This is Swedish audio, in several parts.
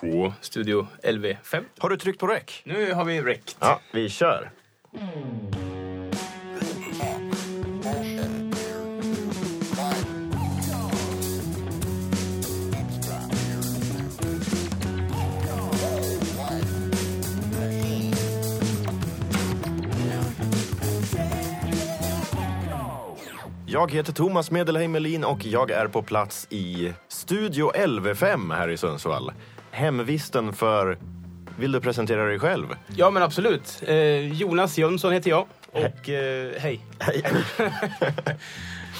På Studio LV5. Har du tryckt på räck? Nu har vi räckt. Ja, vi kör. Jag heter Thomas Medelheim Melin och jag är på plats i Studio LV5 här i Sundsvall. Hemvisten för... Vill du presentera dig själv? Ja, men absolut. Eh, Jonas Jönsson heter jag. Och eh, hej. Hej.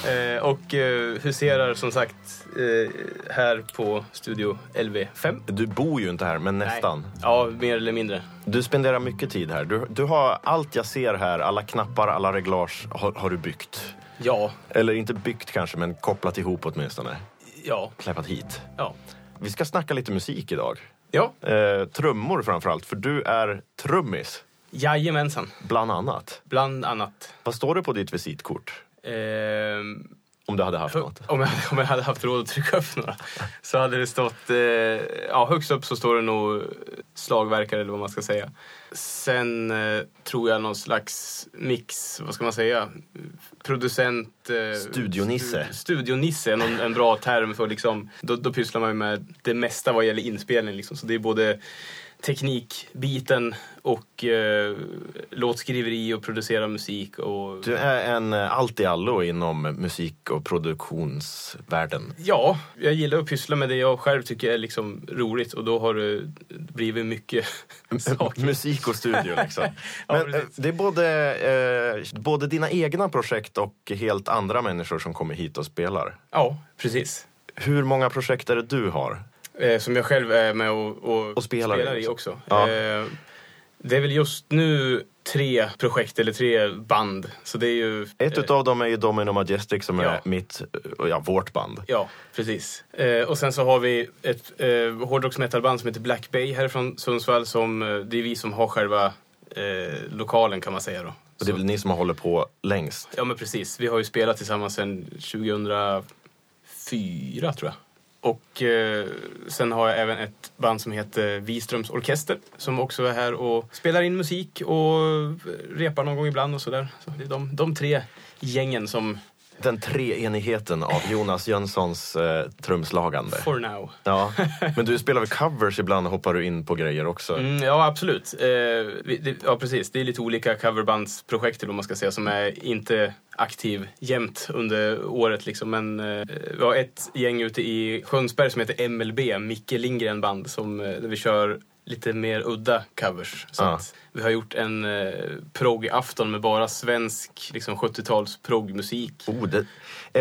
Eh, och eh, huserar som sagt eh, här på Studio LV5. Du bor ju inte här, men nästan. Nej. Ja, mer eller mindre. Du spenderar mycket tid här. Du, du har allt jag ser här, alla knappar, alla reglage har, har du byggt. Ja, Eller inte byggt kanske, men kopplat ihop åtminstone. ja, Kläppat hit. ja. Vi ska snacka lite musik idag. Ja, Eh, trummor framförallt, för du är trummis, jajamensan. bland annat. Bland annat. Vad står det på ditt visitkort? Ehm, Om du hade haft något. Om jag, om jag hade haft råd att trycka upp några så hade det stått, eh, ja högst upp så står det nog slagverkare eller vad man ska säga. Sen eh, tror jag någon slags mix, vad ska man säga, producent... Eh, Studionisse. stu- studionisse är någon, en bra term för liksom, då, då pysslar man ju med det mesta vad gäller inspelning liksom. Så det är både teknikbiten och eh, låtskriveri och producera musik och Du är en eh, allt i allo inom musik och produktionsvärlden. Ja, jag gillar att pyssla med det jag själv tycker är liksom roligt och då har det blivit mycket saker. Musik och studio liksom. Ja, Men eh, precis. det är både, eh, både dina egna projekt och helt andra människor som kommer hit och spelar. Ja, precis. Hur många projekt är det du har? Eh, som jag själv är med och, och, Och spelar i i också. också. Ja. Eh, det är väl just nu tre projekt eller tre band. Så det är ju... Ett eh, utav dem är ju Domino Majestic som är Ja. mitt, eh, ja, vårt band. Ja, precis. Eh, och sen så har vi ett eh, hårdrocks metalband som heter Black Bay härifrån Sundsvall. Som, eh, det är vi som har själva eh, lokalen kan man säga då. Och det är väl ni som har hållit på längst? Ja men precis. Vi har ju spelat tillsammans sedan 2004 tror jag. Och eh, sen har jag även ett band som heter Wiströms Orkester som också är här och spelar in musik och eh, repar någon gång ibland och sådär. Så det är de, de tre gängen som den treenigheten av Jonas Jönssons eh, trumslagande. for now. Ja. Men du spelar väl covers ibland hoppar du in på grejer också? Mm, ja absolut. Eh, det, ja precis. Det är lite olika coverbandsprojekt vad man ska säga som är inte aktiv jämt under året liksom. Men eh, vi har ett gäng ute i Sjönsberg som heter MLB, Micke Lindgren band, som, eh, där vi kör lite mer udda covers. Så Ah. vi har gjort en eh, prog-afton med bara svensk liksom 70-tals progmusik. Oh, det,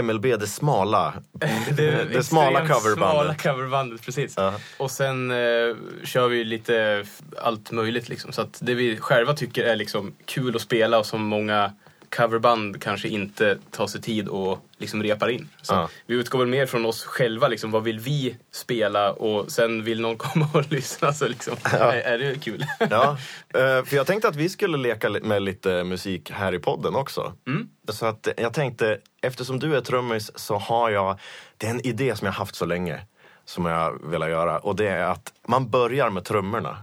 MLB, det smala. Det, Det smala coverbandet. Smala coverbandet, precis. Ja. Och sen eh, kör vi lite allt möjligt liksom. Så att det vi själva tycker är liksom kul att spela och som många coverband kanske inte tar sig tid och liksom repar in. Så Ja. Vi utgår väl mer från oss själva, liksom, vad vill vi spela och sen vill någon komma och lyssna så liksom, är, är det kul. Ja, eh, för jag tänkte att vi skulle leka med lite musik här i podden också. Mm. Så att jag tänkte, eftersom du är trummis så har jag, det är en idé som jag haft så länge som jag vill göra och det är att man börjar med trummorna.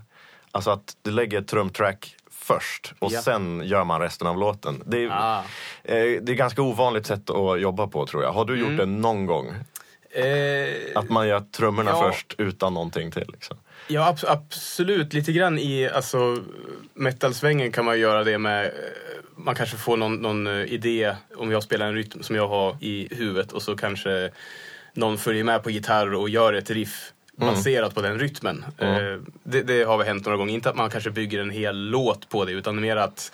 Alltså att du lägger ett trumtrack först och Ja. sen gör man resten av låten. Det är, Ah. eh, det är ganska ovanligt sätt att jobba på tror jag. Har du Mm. gjort det någon gång? Eh, Att man gör trummorna Ja. först utan någonting till? Liksom. Ja, abs- absolut. Lite grann i alltså, metalsvängen kan man göra det med... eh, Man kanske får någon, någon eh, idé om jag spelar en rytm som jag har i huvudet och så kanske någon följer med på gitarr och gör ett riff baserat på den rytmen. Mm. Det, det har väl hänt några gånger. Inte att man kanske bygger en hel låt på det utan mer att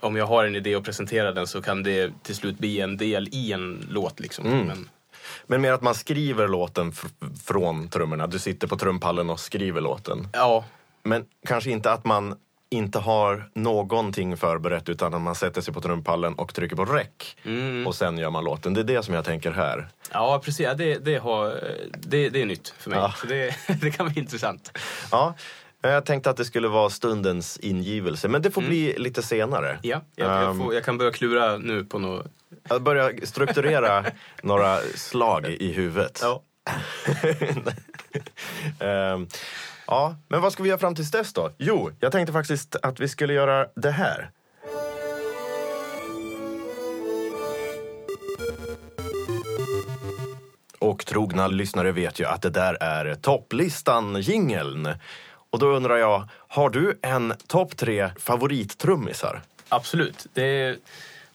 om jag har en idé och presenterar den så kan det till slut bli en del i en låt. Liksom. Mm. Men, Men mer att man skriver låten fr- från trummorna. Du sitter på trumpallen och skriver låten. ja, Men kanske inte att man inte har någonting förberett utan att man sätter sig på trumpallen och trycker på räck. Mm. Och sen gör man låten. Det är det som jag tänker här. Ja, precis. Ja, det, det, har, det, det är nytt för mig. Ja. Så det, det kan bli intressant. Ja, jag tänkte att det skulle vara stundens ingivelse. Men det får bli lite senare. Mm. Ja, jag, jag, Ehm, får, jag kan börja klura nu på något. Jag börjar strukturera några slag i huvudet. Ja. Ehm, ja, men vad ska vi göra fram tills dess då? Jo, jag tänkte faktiskt att vi skulle göra det här. Och trogna lyssnare vet ju att det där är topplistan jingeln. Och då undrar jag, har du en topp tre favorittrummisar? Absolut. Det är,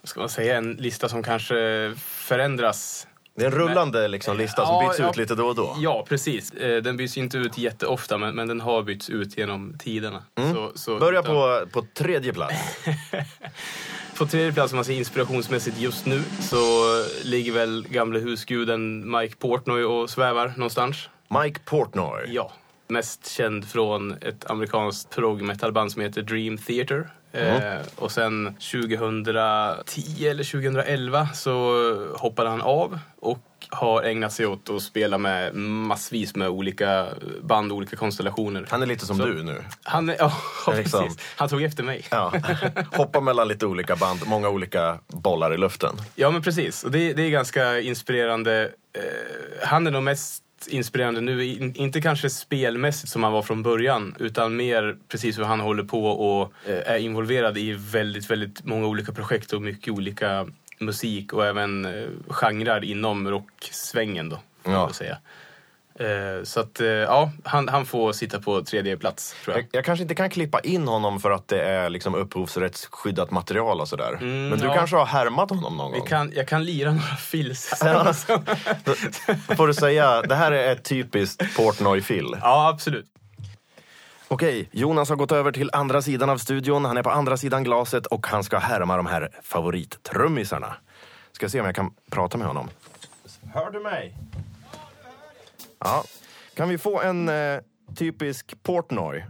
vad ska man säga, en lista som kanske förändras det är en rullande liksom, lista som Ja, byts ja. ut lite då och då. Ja, precis. Eh, Den byts inte ut jätteofta, men, men den har bytts ut genom tiderna. Så, så, Mm. Börja utan- på, på tredje plats. På tredje plats, om man säger inspirationsmässigt just nu, så ligger väl gamle husguden Mike Portnoy och svävar någonstans. Mike Portnoy. Ja. Mest känd från ett amerikanskt prog metalband som heter Dream Theater. Eh, och sen 2010 eller 2011 så hoppade han av och har ägnat sig åt att spela med massvis med olika band och olika konstellationer. Han är lite som Så- du nu. Han, är, ja, Liksom. precis. Han tog efter mig. Ja. Hoppa mellan lite olika band, många olika bollar i luften. Ja, men precis. Och det, det är ganska inspirerande. Eh, han är nog mest inspirerande nu, in, inte kanske spelmässigt som han var från början, utan mer precis hur han håller på och eh, är involverad i väldigt, väldigt många olika projekt och mycket olika musik och även eh, genrer inom rocksvängen då, Ja. säga. Eh, så att, eh, ja, han, han får sitta på tredje plats, tror jag. Jag, jag kanske inte kan klippa in honom för att det är liksom upphovsrättsskyddat material och sådär. Mm, Men du ja. kanske har härmat honom någon Vi gång? kan, jag kan lira några fills. Ja. Då får du säga, det här är ett typiskt Portnoy-fill. ja, absolut. Okej, Jonas har gått över till andra sidan av studion. Han är på andra sidan glaset och han ska härma de här favorittrummisarna. Ska se om jag kan prata med honom. Hör du mig? Ja. Kan vi få en eh, typisk Portnoy?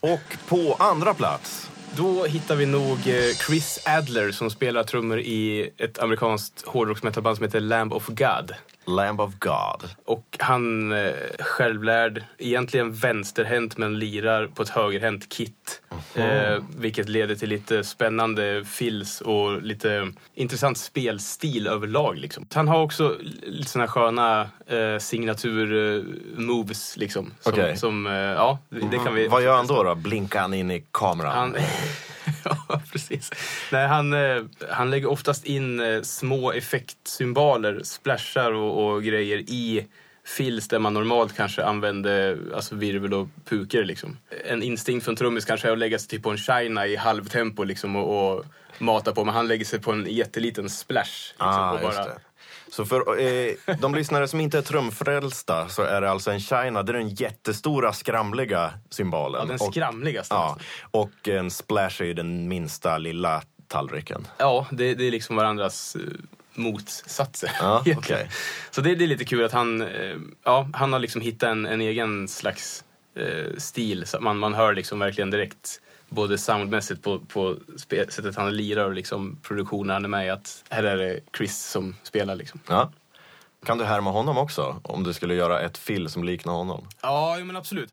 Och på andra plats Då hittar vi nog eh, Chris Adler som spelar trummor i ett amerikanskt hårdrocksmetalband som heter Lamb of God. Lamb of God. Och han eh, självlärd, egentligen vänsterhänt men lirar på ett högerhänt kit. Eh, vilket leder till lite spännande fills och lite intressant spelstil överlag. Liksom. Han har också lite såna sköna eh, signatur-moves. Liksom, som, Okej. som, eh, ja, det, det kan vi... Vad gör han då? då? Blinkar han in i kameran? Han, ja, precis. Nej, han, eh, han lägger oftast in eh, små effektsymboler, splashar och, och grejer i fills där man normalt kanske använder alltså virvel och puker. Liksom. En instinkt från trummis kanske är att lägga sig typ på en shina i halvtempo liksom, och, och mata på, men han lägger sig på en jätteliten splash. Liksom, Ah, och bara. Så för eh, de lyssnare som inte är trumfrälsta så är det alltså en China, det är den jättestora skramliga symbolen. ja, den och, skramligaste. ja, alltså. och en splash är ju den minsta lilla tallriken. Ja, det, det är liksom varandras eh, motsatser. Ja, okej. Så det, det är lite kul att han, eh, ja, han har liksom hittat en, en egen slags eh, stil. Så man, man hör liksom verkligen direkt både soundmässigt på, på sättet han lirar och liksom produktionen han är med i att här är det Chris som spelar liksom. Ja. Kan du härma honom också? Om du skulle göra ett fill som liknar honom? Ja, men absolut.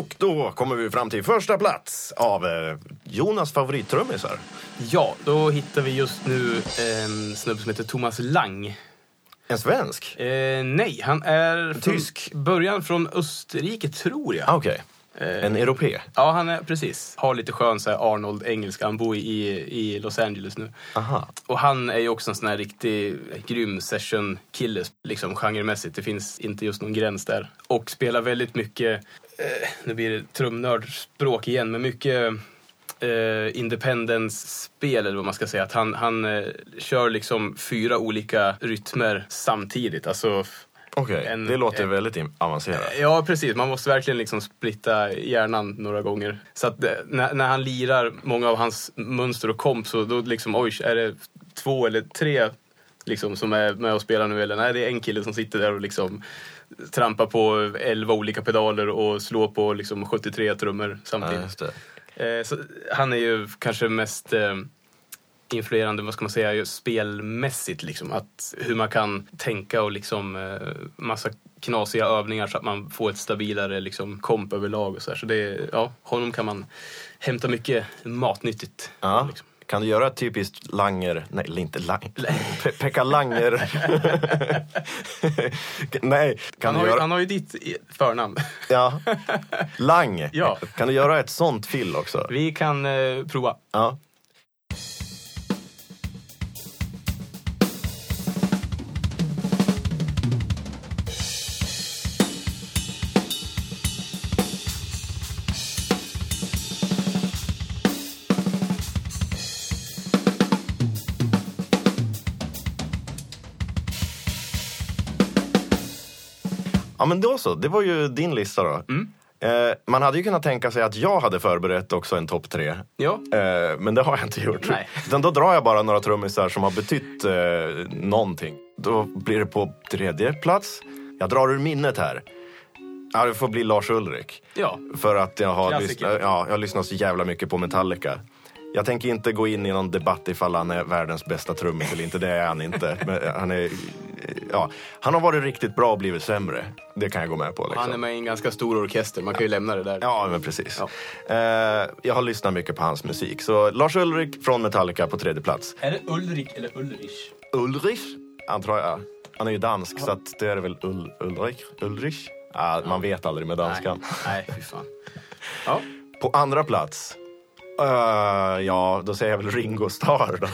Och då kommer vi fram till första plats av eh, Jonas favorittrummisar. Ja, då hittar vi just nu en snubbe som heter Thomas Lang. En svensk? Eh, nej, han är Tysk? början från Österrike, tror jag. Ah, Okej. En europé? Ja, han är precis. Har lite skön så Arnold-engelska. Han bor i, i Los Angeles nu. Aha. Och han är ju också en sån här riktig grym session-kille, liksom genremässigt. Det finns inte just någon gräns där. Och spelar väldigt mycket, eh, nu blir det trumnördspråk igen, men mycket eh, independence-spel eller vad man ska säga. Att han, han eh, kör liksom fyra olika rytmer samtidigt. Alltså, Okej, En- det låter en- väldigt avancerat. Ja, precis. Man måste verkligen liksom splitta hjärnan några gånger. Så att eh, när, när han lirar många av hans mönster och komp så då liksom, oj, är det två eller tre liksom, som är med och spelar nu? Eller nej, det är en kille som sitter där och liksom trampa på 11 olika pedaler och slå på liksom 73 trummor Ja, samtidigt. det. Eh, han är ju kanske mest eh, influerande, vad ska man säga, spelmässigt. Liksom. Att, hur man kan tänka och liksom eh, massa knasiga övningar så att man får ett stabilare liksom, komp överlag. Och så här. så det, ja, honom kan man hämta mycket matnyttigt. Ja. Liksom. Kan du göra ett typiskt Langer, nej inte Langer, Pe Pekka Langer. nej, kan Han du har, ju, göra, han har ju ditt förnamn. ja. Lang. Ja. Kan du göra ett sånt fill också? Vi kan eh, prova. Ja. Men då så, det var ju din lista då. Eh, man hade ju kunnat tänka sig att jag hade förberett också en topp tre. Ja, Eh, men det har jag inte gjort. Nej. Utan då drar jag bara några trummisar som har betytt eh, någonting. Då blir det på tredje plats. Jag drar ur minnet här. Ja, det får bli Lars Ulrik. ja. För att jag har, lyssnat, ja, jag har lyssnat så jävla mycket på Metallica. Jag tänker inte gå in i någon debatt ifall han är världens bästa trummis eller inte. Det är han inte. Men han, är, ja, han har varit riktigt bra och blivit sämre. Det kan jag gå med på. Liksom. Han är med i en ganska stor orkester, man kan ju lämna det där. Ja, men precis. Eh, jag har lyssnat mycket på hans musik. Så Lars Ulrik från Metallica på tredje plats. Är det Ulrik eller Ulrich? Ulrich, antar jag. Han är ju dansk, så att det är väl Ul Ulrich? Ulrich? Ah, man vet aldrig med danskan. Nej, nej fy fan. Ja. På andra plats. Eh, ja, då säger jag väl Ringo Starr.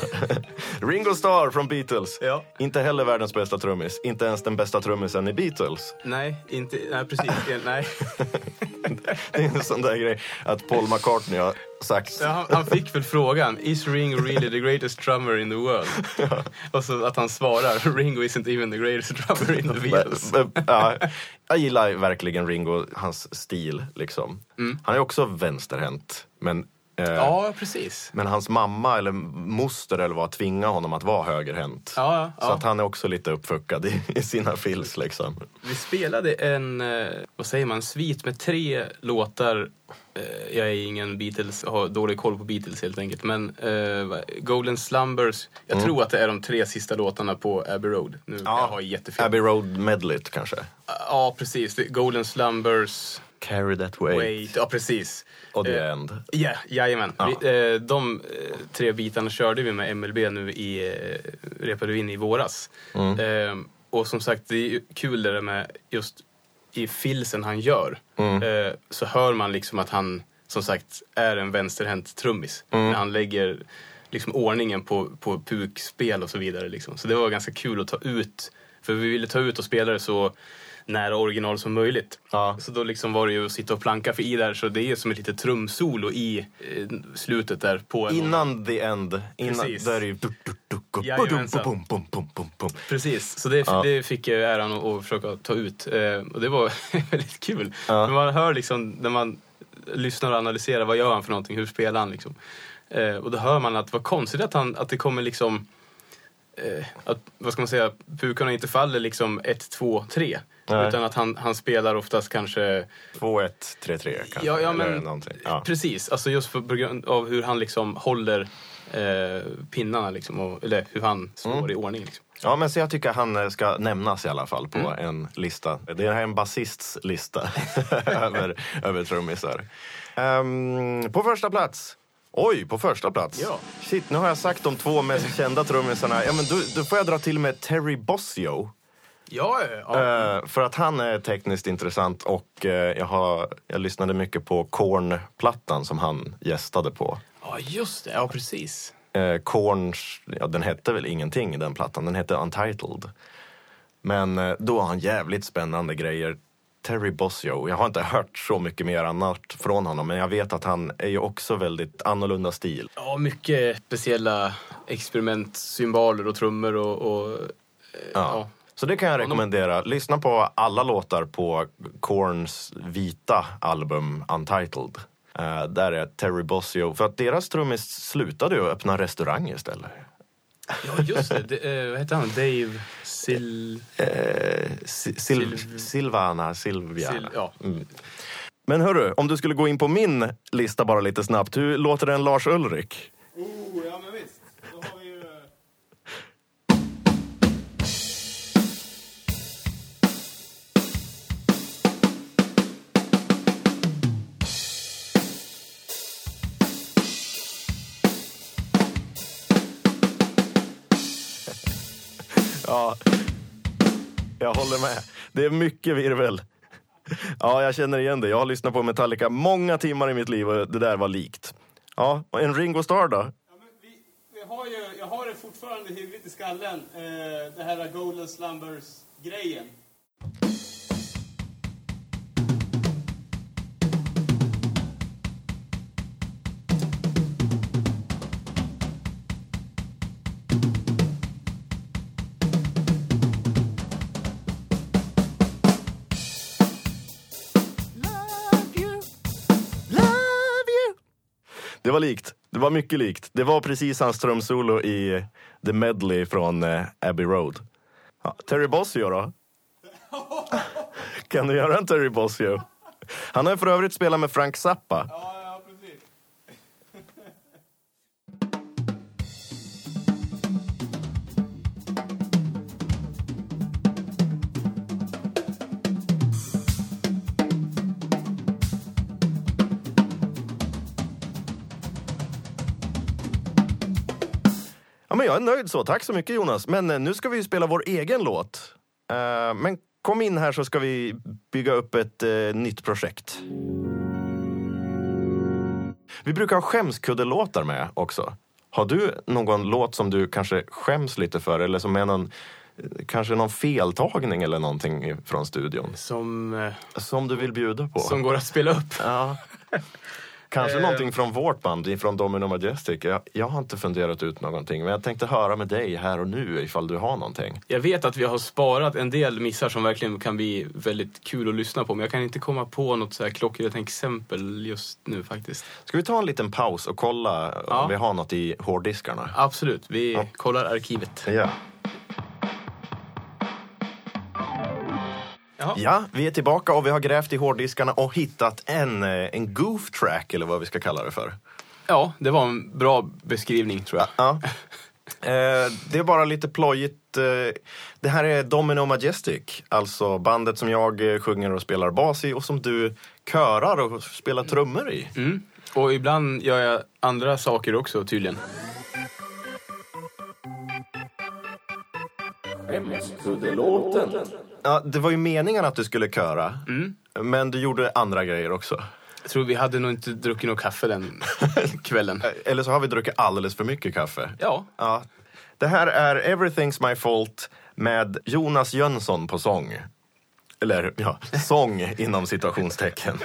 Ringo Starr från Beatles. Ja. Inte heller världens bästa trummis. Inte ens den bästa trummisen i Beatles. Nej, inte, nej precis. Nej. Det är en sån där grej att Paul McCartney har sagt. Så han, han fick väl frågan, is Ringo really the greatest drummer in the world? Och så att han svarar, Ringo isn't even the greatest drummer in the Beatles. Ja, jag gillar verkligen Ringo, hans stil. Liksom. Han är också vänsterhänt. Men, Ja, precis. men hans mamma eller moster eller vad tvingade honom att vara högerhänt. Ja, ja, Så ja. att han är också lite uppfuckad i, i sina fills. Liksom. Vi spelade en, eh, vad säger man, svit med tre låtar. Eh, Jag är ingen Beatles, har dålig koll på Beatles helt enkelt. Men eh, vad- Golden Slumbers, jag tror att det är de tre sista låtarna på Abbey Road. Nu jag har jättefel. Abbey Road Medley kanske. Ja, precis. Golden Slumbers, Carry That Way. Wait, ja precis. Och The Eh, End. Ja, jajamän. Ja. Vi, eh, de eh, tre bitarna körde vi med MLB nu i, eh, repade vi in i våras. Mm. Eh, och som sagt, det är kul det där med just i filsen han gör. Mm. Eh, så hör man liksom att han, som sagt, är en vänsterhänt trummis. Mm. När han lägger liksom ordningen på, på pukspel och så vidare. Liksom. Så det var ganska kul att ta ut, för vi ville ta ut och spela det så nära original som möjligt. Ja. Så då liksom var det ju att sitta och planka för i där, så det är som ett litet trumsolo i eh, slutet där på en Innan The End, innan, Precis. där är ju... Precis, så det, Ja. det fick jag äran att, att försöka ta ut. Eh, och det var väldigt kul. Ja. Man hör liksom, när man lyssnar och analyserar, vad gör han för någonting, hur spelar han liksom? Eh, och då hör man att vad konstigt att, han, att det kommer liksom, att, vad ska man säga, pukarna inte faller liksom 1, 2, 3. Nej. Utan att han, han spelar oftast kanske 2-1, 3-3 kanske. Ja, ja, men-. Ja. Precis, alltså just för, på grund av hur han liksom håller eh, pinnarna liksom, och, eller hur han slår Mm. i ordning. Liksom. Ja, men så jag tycker han eh, ska nämnas i alla fall på Mm. en lista. Det här är en basists lista över, över trummisar. Ehm, på första plats. Oj, på första plats. Ja. Shit, nu har jag sagt de två mest kända trummisarna. Ja, men då, då får jag dra till med Terry Bossio. Ja, ja. Eh, för att han är tekniskt intressant och eh, jag, har, jag lyssnade mycket på Korn-plattan som han gästade på. ja, just det. Ja, precis. Eh, Korns, ja den hette väl ingenting den plattan, den hette Untitled. Men eh, då har han jävligt spännande grejer. Terry Bossio, jag har inte hört så mycket mer annat från honom men jag vet att han är ju också väldigt annorlunda stil. Ja, mycket speciella experiment, symboler och trummor och... och eh, ja. Så det kan jag rekommendera. Lyssna på alla låtar på Korns vita album Untitled. Eh, där är Terry Bossio, för att deras trummis slutade ju öppna restaurang istället. Ja, just det. det eh, vad heter han? Dave Sil... Si- Sil- Silv- Silvana, Silvia. Sil ja. Mm. Men hörru, om du skulle gå in på min lista bara lite snabbt. Hur låter den Lars Ulrik? Oh, ja men Ja, jag håller med. Det är mycket virvel. Ja, jag känner igen det. Jag har lyssnat på Metallica många timmar i mitt liv och det där var likt. Ja, och en Ringo Starr då? Ja, men vi, vi har ju, jag har det fortfarande hyggligt i skallen, eh, det här Golden Slumbers-grejen. Det var likt. Det var mycket likt. Det var precis hans trumsolo i The Medley från eh, Abbey Road. Ja, Terry Bossio då? Kan du göra en Terry Bossio? Han har för övrigt spelat med Frank Zappa. Men jag är nöjd så. Tack så mycket Jonas. Men eh, nu ska vi ju spela vår egen låt. Eh, men kom in här så ska vi bygga upp ett eh, nytt projekt. Vi brukar ha skämskuddelåtar med också. Har du någon låt som du kanske skäms lite för eller som är någon, kanske någon feltagning eller någonting från studion? Som, Som du vill bjuda på? som går att spela upp. Ja. Kanske Eh. någonting från vårt band, från Domino Majestic. Jag, jag har inte funderat ut någonting, men jag tänkte höra med dig här och nu ifall du har någonting. Jag vet att vi har sparat en del missar som verkligen kan bli väldigt kul att lyssna på, men jag kan inte komma på något så här klockrent exempel just nu faktiskt. Ska vi ta en liten paus och kolla Ja. om vi har något i hårddiskarna? Absolut, vi Ja. kollar arkivet. Ja. Jaha. ja, vi är tillbaka och vi har grävt i hårddiskarna och hittat en, eh, en goof track, eller vad vi ska kalla det för. Ja, det var en bra beskrivning tror jag. Ja. Eh, det är bara lite plojigt. Eh, det här är Domino Majestic, alltså bandet som jag eh, sjunger och spelar bas i och som du körar och spelar trummor i. Mm. Och ibland gör jag andra saker också tydligen. Ja, det var ju meningen att du skulle köra, Mm. men du gjorde andra grejer också. Jag tror vi hade nog inte druckit någon kaffe den kvällen. Eller så har vi druckit alldeles för mycket kaffe. Ja, Ja. Det här är Everything's My Fault med Jonas Jönsson på sång. Eller ja, sång inom situationstecken.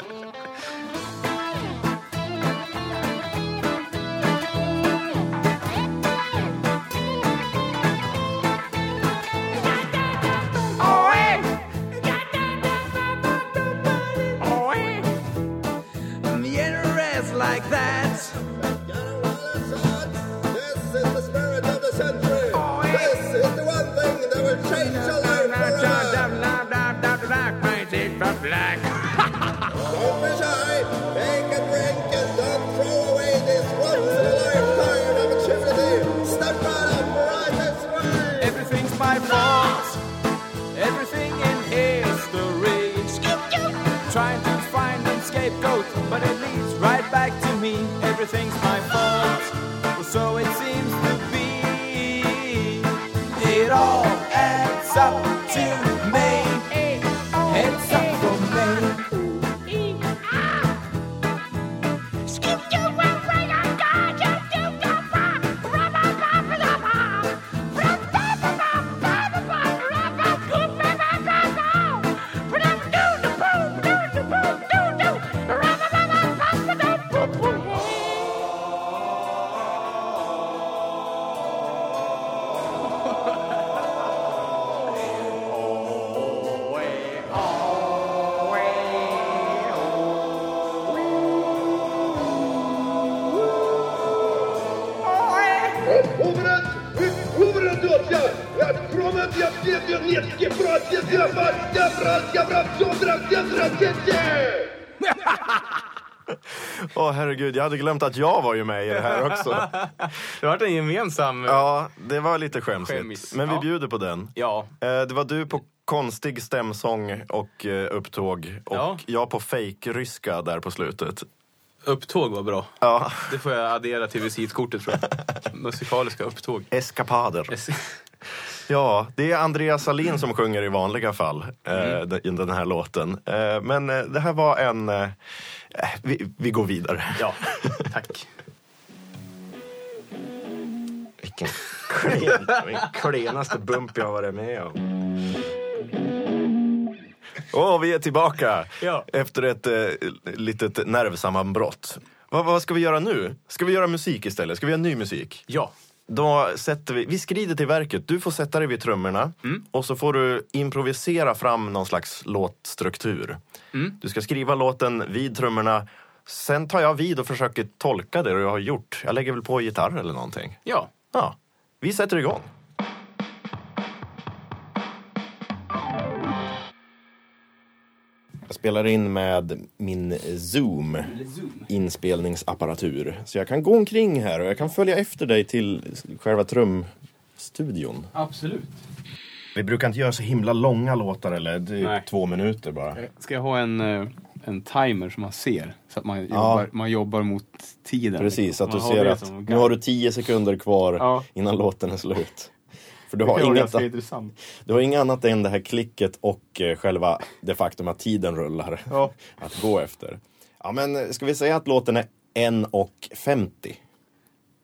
Herregud, jag hade glömt att jag var ju med i det här också. Det varit en gemensam... Ja, det var lite skämsigt. Skämmis. Men vi Ja. bjuder på den. Ja. Eh, Det var du på konstig stämsång och eh, upptåg och Ja. jag på fake-ryska där på slutet. Upptåg var bra. Ja, Det får jag addera till visitkortet tror jag. Musikaliska upptåg. eskapader. Ja, det är Andreas Salin som sjunger i vanliga fall eh, Mm. den, den här låten. Eh, men eh, det här var en... Eh, vi, vi går vidare. Ja, tack. Vilken klen, klenaste bump jag har varit med om. Och vi är tillbaka Ja. efter ett eh, litet nervsammanbrott. Vad, vad ska vi göra nu? Ska vi göra musik istället? Ska vi göra ny musik? Ja. Då sätter vi, vi skrider till verket. Du får sätta dig vid trummorna och så får du improvisera fram någon slags låtstruktur. Du ska skriva låten vid trummorna. Sen tar jag vid och försöker tolka det du har gjort. Jag lägger väl på gitarr eller någonting. Ja. Ja, vi sätter igång. Jag spelar in med min Zoom inspelningsapparatur. Så jag kan gå omkring här och jag kan följa efter dig till själva trumstudion. Absolut. Vi brukar inte göra så himla långa låtar eller det är Nej. två minuter bara. Ska jag ha en, eh, en timer som man ser? Så att man, Ja. jobbar, man jobbar mot tiden. Precis, liksom. att du Man har ser att nu har du tio sekunder kvar Ja. innan låten är slut. För du Det har, vara inget, intressant. du har inget annat än det här klicket och eh, själva det faktum att tiden rullar Ja. att gå efter. Ja men eh, ska vi säga att låten är 1.50?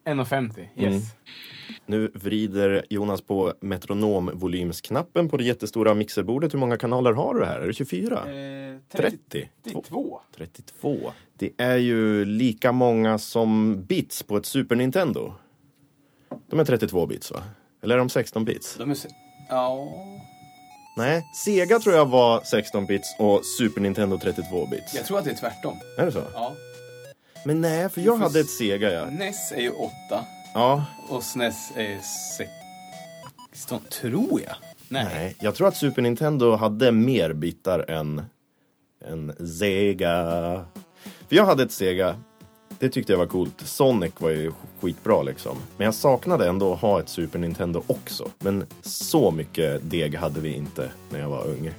1,50. Yes. Mm. Nu vrider Jonas på metronomvolymsknappen på det jättestora mixerbordet. Hur många kanaler har du här? Är det 24? Eh, 30? 32. 32. Det är ju lika många som bits på ett Super Nintendo. De är 32 bits va? Eller är de 16 bits? De är... se- Ja... Nej, Sega tror jag var 16 bits och Super Nintendo 32 bits. Jag tror att det är tvärtom. Är det så? Ja. Men nej, för jag hade ett Sega ja. NES är ju 8 Ja, och SNES är 16, tror jag. Nej. nej. Jag tror att Super Nintendo hade mer bitar än, än Sega. För jag hade ett Sega. Det tyckte jag var coolt. Sonic var ju skitbra liksom. Men jag saknade ändå att ha ett Super Nintendo också. Men så mycket deg hade vi inte när jag var ung.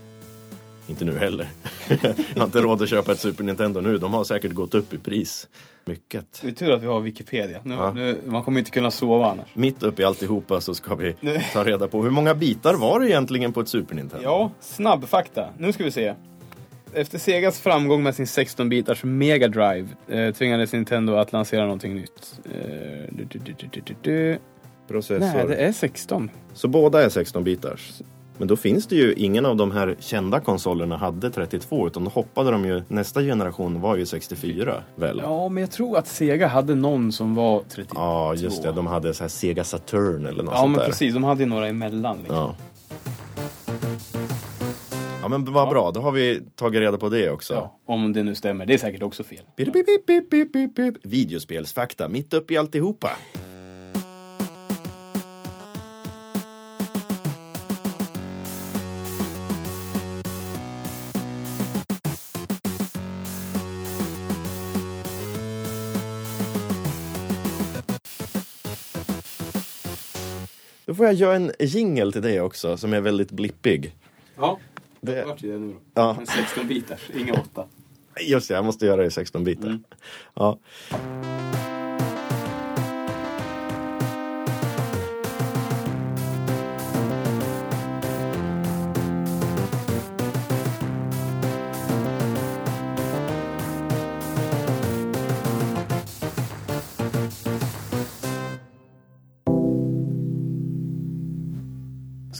Inte nu heller. jag har inte råd att köpa ett Super Nintendo nu. De har säkert gått upp i pris. Mycket. Det är tur att vi har Wikipedia. Nu, Ja. nu, man kommer inte kunna sova annars. Mitt uppe i alltihopa så ska vi ta reda på hur många bitar var det egentligen på ett Super Nintendo? Ja, snabb fakta. Nu ska vi se. Efter Segas framgång med sin 16-bitars Mega Drive eh, tvingades Nintendo att lansera någonting nytt. Eh, du, du, du. Processor. Nej, det är 16. Så båda är 16 bitars. Men då finns det ju, ingen av de här kända konsolerna hade 32 utan då hoppade de ju, nästa generation var ju 64 väl? Ja, men jag tror att Sega hade någon som var 32. Ja, just det. De hade så här Sega Saturn eller något Ja, sånt men där. precis. De hade ju några emellan. Liksom. Ja. Men vad bra. Då har vi tagit reda på det också. Ja, om det nu stämmer. Det är säkert också fel. Bip, bip, bip, bip, bip. Videospelsfakta, mitt uppe i alltihopa. Då får jag göra en jingle till dig också som är väldigt blippig. Ja, Det- ju det nu då. Ja. En 16-bitars, inga 8. Just det, jag måste göra det i 16 bitar. Mm. Ja.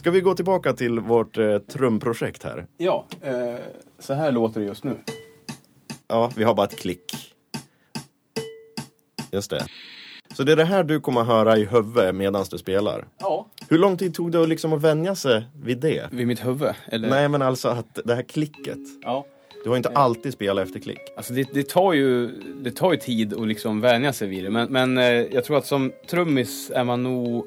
Ska vi gå tillbaka till vårt eh, trumprojekt här? Ja, eh, så här låter det just nu. Ja, vi har bara ett klick. Just det. Så det är det här du kommer höra i huvudet medan du spelar? Ja. Hur lång tid tog det att liksom att vänja sig vid det? Vid mitt huvud? Eller? Nej, men alltså att det här klicket. Ja. Du har inte alltid spelat efter klick. Alltså det, det, tar ju, det tar ju tid att liksom vänja sig vid det. Men, men eh, jag tror att som trummis är man nog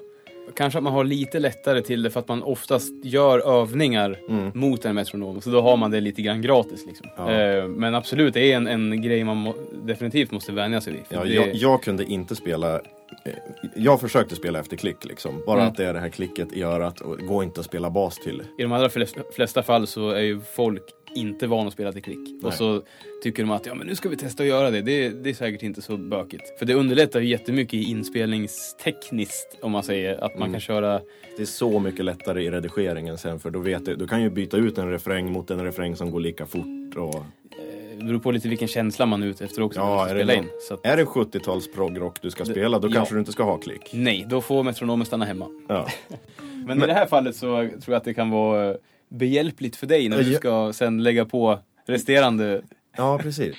kanske att man har lite lättare till det för att man oftast gör övningar Mm. mot en metronom. Så då har man det lite grann gratis. Liksom. Ja. Eh, men absolut, det är en, en grej man må, definitivt måste vänja sig vid. Ja, det, jag, jag kunde inte spela eh, jag försökte spela efter klick liksom. Bara Mm. att det är det här klicket i örat och går inte att spela bas till. I de allra flesta, flesta fall så är ju folk inte vana att spela till klick. Nej. Och så tycker de att ja, men nu ska vi testa att göra det. det. Det är säkert inte så bökigt. För det underlättar ju jättemycket inspelningstekniskt om man säger att man Mm. kan köra Det är så mycket lättare i redigeringen sen för då vet du, du kan ju byta ut en refräng mot en refräng som går lika fort. Och, eh, Det beror på lite vilken känsla man är ute efter också. Ja, är det in. Så att, är det 70-tals progrock du ska spela då ja. kanske du inte ska ha klick. nej, då får metronomen stanna hemma. Ja. Men, i det här fallet så tror jag att det kan vara behjälpligt för dig när du ska sen lägga på resterande. ja, precis.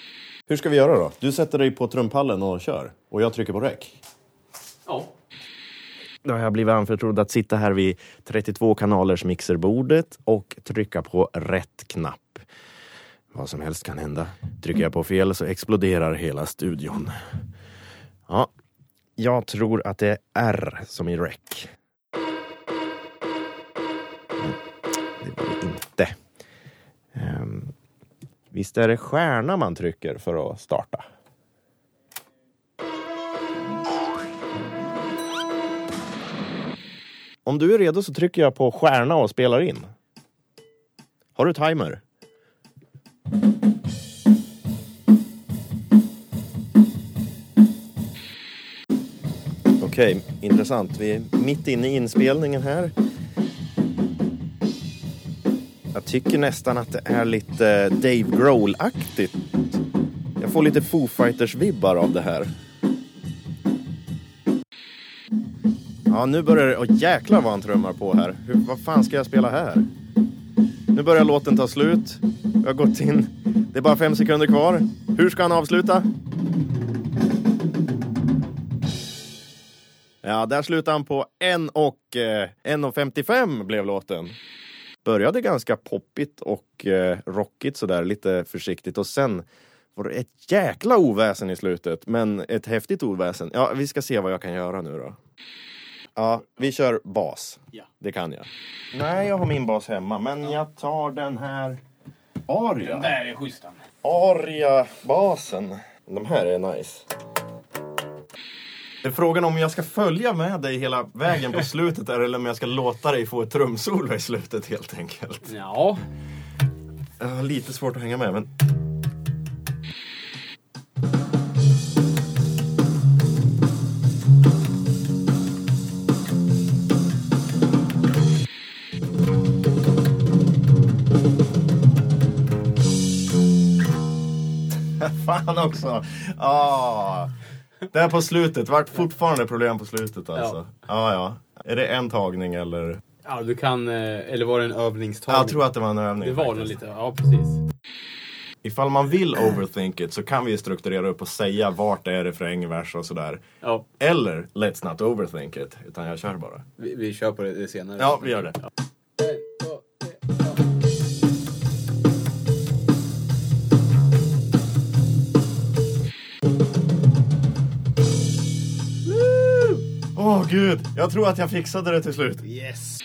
Hur ska vi göra då? Du sätter dig på trumpallen och kör och jag trycker på räck. Ja. Då har jag blivit anförtrodd att sitta här vid 32 kanalers mixerbordet och trycka på rätt knapp. Vad som helst kan hända. Trycker jag på fel så exploderar hela studion. Ja, jag tror att det är R som i rec. Det var det inte. Um, visst är det stjärna man trycker för att starta? Om du är redo så trycker jag på stjärna och spelar in. Har du timer? Okej, intressant. Vi är mitt inne i inspelningen här. Jag tycker nästan att det är lite Dave Grohl-aktigt. Jag får lite Foo Fighters-vibbar av det här. Ja, nu börjar det... Åh jäklar vad han trummar på här. Hur, vad fan ska jag spela här? Nu börjar låten ta slut. Jag har gått in. Det är bara fem sekunder kvar. Hur ska han avsluta? Ja, där slutade han på en och... Eh, 1.55 blev låten. Började ganska poppigt och eh, rockigt sådär, lite försiktigt. Och sen var det ett jäkla oväsen i slutet. Men ett häftigt oväsen. Ja, vi ska se vad jag kan göra nu då. Ja, vi kör bas. Ja. Det kan jag. Nej, jag har min bas hemma, men jag tar den här Aria. Där är schysst. Aria-basen. De här är nice. Det är frågan om jag ska följa med dig hela vägen på slutet eller om jag ska låta dig få ett trumsolo i slutet helt enkelt. Ja, Jag har lite svårt att hänga med, men... Fan också! Ah. Där på slutet, vart fortfarande problem på slutet alltså. Ja, ja. Är det en tagning eller? ja du kan, eh, eller var det en övningstagning? Jag tror att det var en övning. Det var nog faktiskt. lite, ja precis. Ifall man vill overthink it så kan vi strukturera upp och säga vart det är refräng, vers och sådär. Ja, Eller let's not overthink it, utan jag kör bara. vi, vi kör på det, senare. Ja, vi gör det. Åh gud, jag tror att jag fixade det till slut. Yes!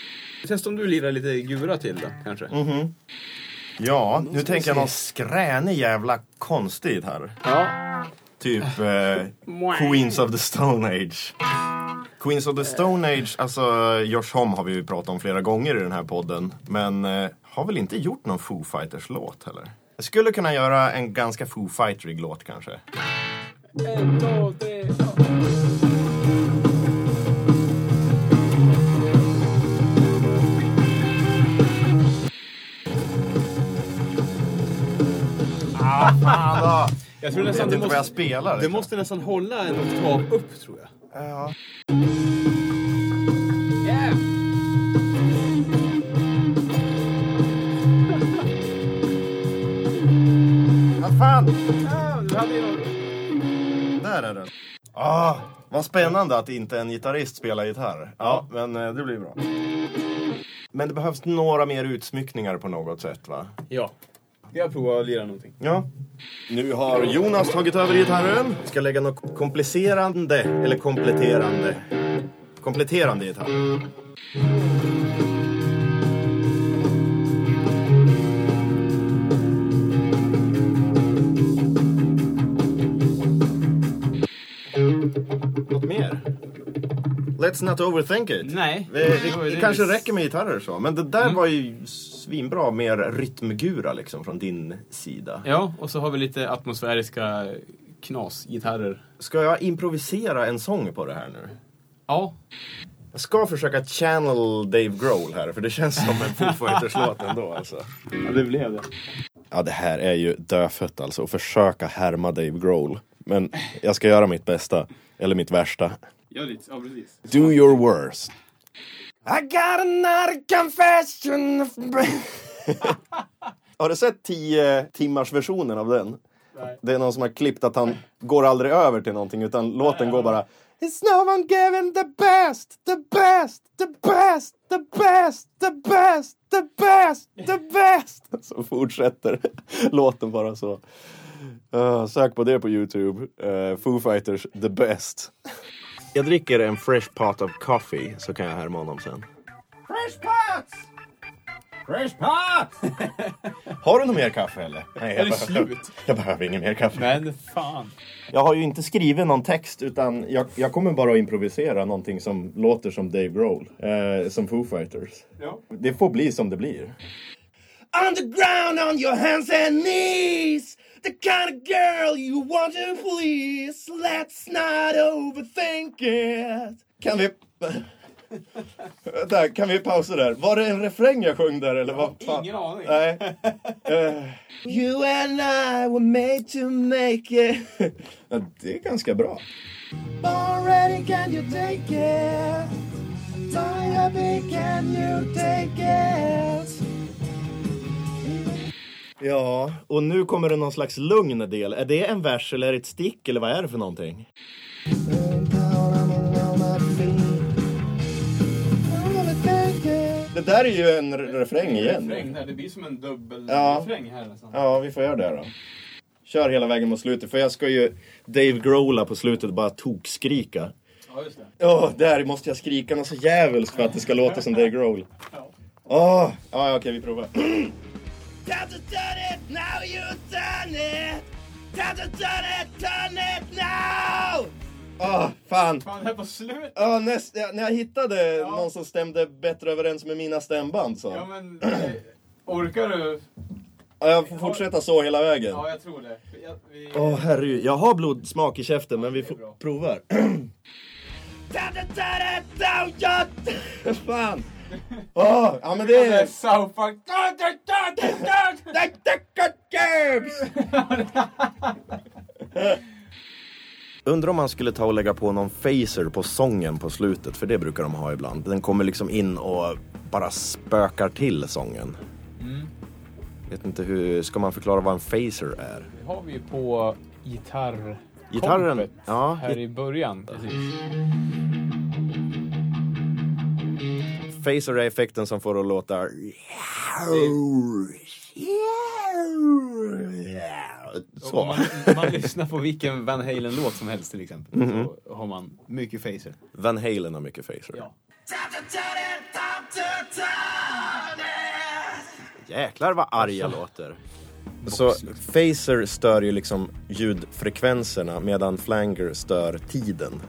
Testa om du lirar lite gura till då, kanske? Mm. Ja, nu tänker jag någon skränig jävla konstigt här. Ja. Typ eh, Queens of the Stone Age. Queens of the Stone Age, alltså Josh Homme har vi ju pratat om flera gånger i den här podden. Men eh, har väl inte gjort någon Foo Fighters-låt heller? Jag skulle kunna göra en ganska Foo Fighterig låt kanske. En, två, tre, Fan då! Jag tror nästan vet inte vad jag måste, spelar. du liksom. måste nästan hålla en oktav upp, tror jag. Ja. Yeah. Vad fan! Du hade ju någon... Där är den. Ah, vad spännande att inte en gitarrist spelar gitarr. Ja, men eh, det blir bra. Men det behövs några mer utsmyckningar på något sätt va? Ja. Jag provar att lira någonting. Ja. Nu har Jonas tagit över gitarren. Ska lägga något komplicerande, eller kompletterande, Kompletterande gitarr. Något mer? Let's not overthink it. Nej. Vi, Det vi, det det kanske vi- räcker med gitarrer så. Men det där var ju svinbra, mer rytmgura liksom från din sida. Ja, och så har vi lite atmosfäriska knasgitarrer. Ska jag improvisera en sång på det här nu? Ja, Jag ska försöka channel Dave Grohl här, för det känns som en Foo Fighters-låt ändå alltså. ja det blev det. Ja, det här är ju dödfött alltså, att försöka härma Dave Grohl. Men jag ska göra mitt bästa, eller mitt värsta. Ja precis. Do your worst. I got another confession of... Har du sett 10 timmars versionen av den? Nej. Det är någon som har klippt att han går aldrig över till någonting utan låten går bara It's no one giving the best, the best, the best, the best, the best, the best, the best. Så fortsätter låten bara så. Uh, sök på det på Youtube. Uh, Foo Fighters, the best. Jag dricker en fresh pot of coffee så kan jag härma honom sen. Fresh pots! Fresh pot! Har du något mer kaffe eller? Nej, Är det jag, behöver, slut? jag behöver ingen mer kaffe. Men fan. Jag har ju inte skrivit någon text utan jag, jag kommer bara att improvisera någonting som låter som Dave Grohl. Eh, som Foo Fighters. Ja. Det får bli som det blir. On the ground on your hands and knees The kind of girl you want to please Let's not overthink it Kan vi... Där, kan vi pausa där? Var det en refräng jag sjöng där eller vad fan? Ingen aning. Nej. Eh, you and I were made to make it. ja, det är ganska bra. Already can you take it? Diaby can you take it? Ja, och nu kommer det någon slags lugn del. Är det en vers eller är det ett stick eller vad är det för någonting? Det där är ju en re- refräng igen. Refräng där, det blir som en dubbel Ja. refräng här nästan. Ja, vi får göra det då. Kör hela vägen mot slutet, för jag ska ju Dave Grohla på slutet bara tokskrika. Ja, just det. Ja, där måste jag skrika något så djävulskt för att det ska låta som Dave Grohl. Ja. Åh! Ja, okej, vi provar. Time to turn it, now you done it! Time to turn it, turn it now! Åh, fan! Fan, det här på slut. Ja, näst, ja, när jag hittade någon som stämde bättre överens med mina stämband så. Ja, men eh, orkar du? Ja, jag får fortsätta så hela vägen. Ja, jag tror det. Jag, vi... Åh herregud, jag har blodsmak i käften men vi provar. Fan! Åh, ja men det är. South Park. Undrar om man skulle ta och lägga på någon phaser på sången på slutet, för det brukar de ha ibland. Den kommer liksom in och bara spökar till sången. Vet inte hur, ska man förklara vad en phaser är? Det har vi ju på gitarr... Gitarren, ja, Här i början. Precis. Phaser är effekten som får det att låta... Så. Om man, om man lyssnar på vilken Van Halen-låt som helst till exempel så har man mycket phaser. Van Halen har mycket phaser. Ja. Jäklar vad arga låter. Så phaser stör ju liksom ljudfrekvenserna medan flanger stör tiden.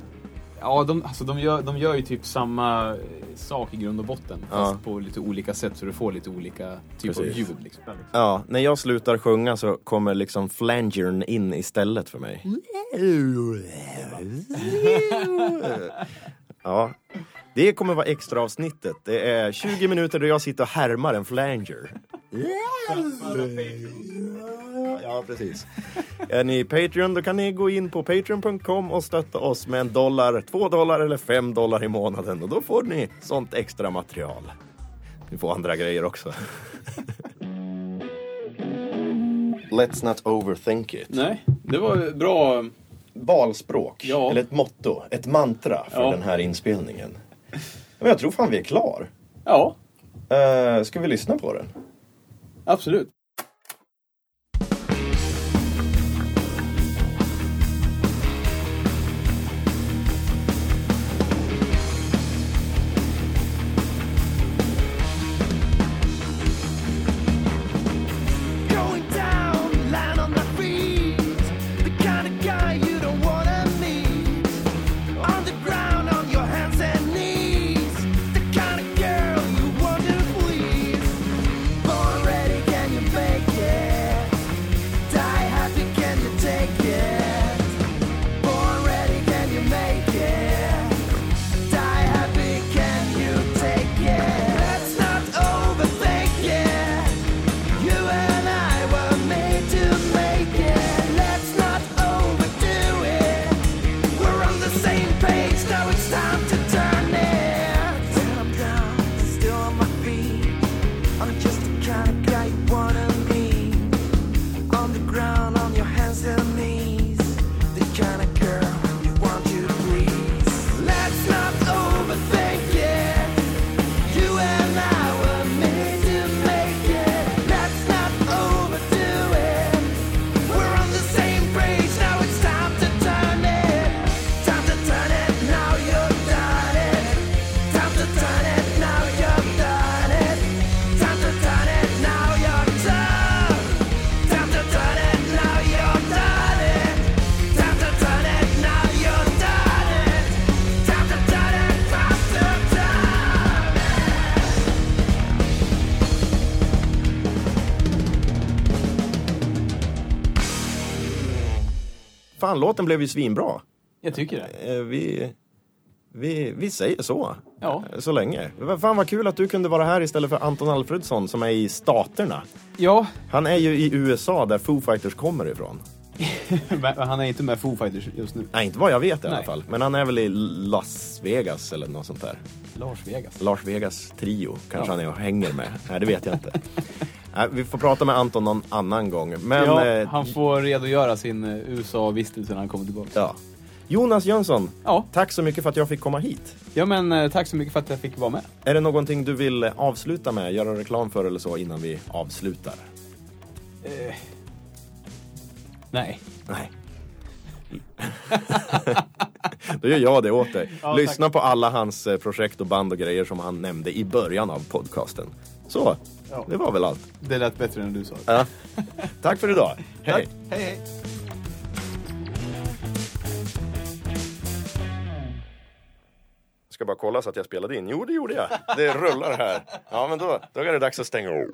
Ja, de, alltså, de, gör, de gör ju typ samma eh, sak i grund och botten. Fast Ja. på lite olika sätt så du får lite olika typ av ljud. Liksom. Ja, när jag slutar sjunga så kommer liksom flangern in istället för mig. Ja, det kommer vara extra avsnittet. Det är 20 minuter där jag sitter och härmar en flanger. Ja, precis. Är ni Patreon då kan ni gå in på patreon.com och stötta oss med en dollar, två dollar eller fem dollar i månaden och då får ni sånt extra material. Ni får andra grejer också. Let's not overthink it. Nej, det var bra. Valspråk, Ja. eller ett motto, ett mantra för Ja. den här inspelningen. Men jag tror fan vi är klar. Ja, Uh, ska vi lyssna på den? absolut. Fan, låten blev ju svinbra. Jag tycker det. Eh, Vi, vi, vi säger så. Ja. Eh, Så länge. Fan vad kul att du kunde vara här istället för Anton Alfredsson som är i Staterna. Ja, Han är ju i USA där Foo Fighters kommer ifrån. han är inte med Foo Fighters just nu. Nej, inte vad jag vet i alla Nej. fall. Men han är väl i Las Vegas eller något sånt där. Lars Vegas. Lars Vegas trio kanske Ja. han är och hänger med. Nej, det vet jag inte. Nej, vi får prata med Anton någon annan gång. Men, ja, eh, han får redogöra sin eh, USA-vistelse när han kommer tillbaka. ja. Jonas Jönsson, Ja. tack så mycket för att jag fick komma hit. Ja, men eh, tack så mycket för att jag fick vara med. Är det någonting du vill avsluta med, göra reklam för eller så innan vi avslutar? Eh, nej. Nej. Då gör jag det åt dig. Ja, Lyssna på alla hans eh, projekt och band och grejer som han nämnde i början av podcasten. Så, Ja. det var väl allt. Det lät bättre än du sa. Ja. Tack för idag. Hej. Hej, hej. Ska bara kolla så att jag spelade in. Jo, det gjorde jag. Det rullar här. Ja, men då, då är det dags att stänga av.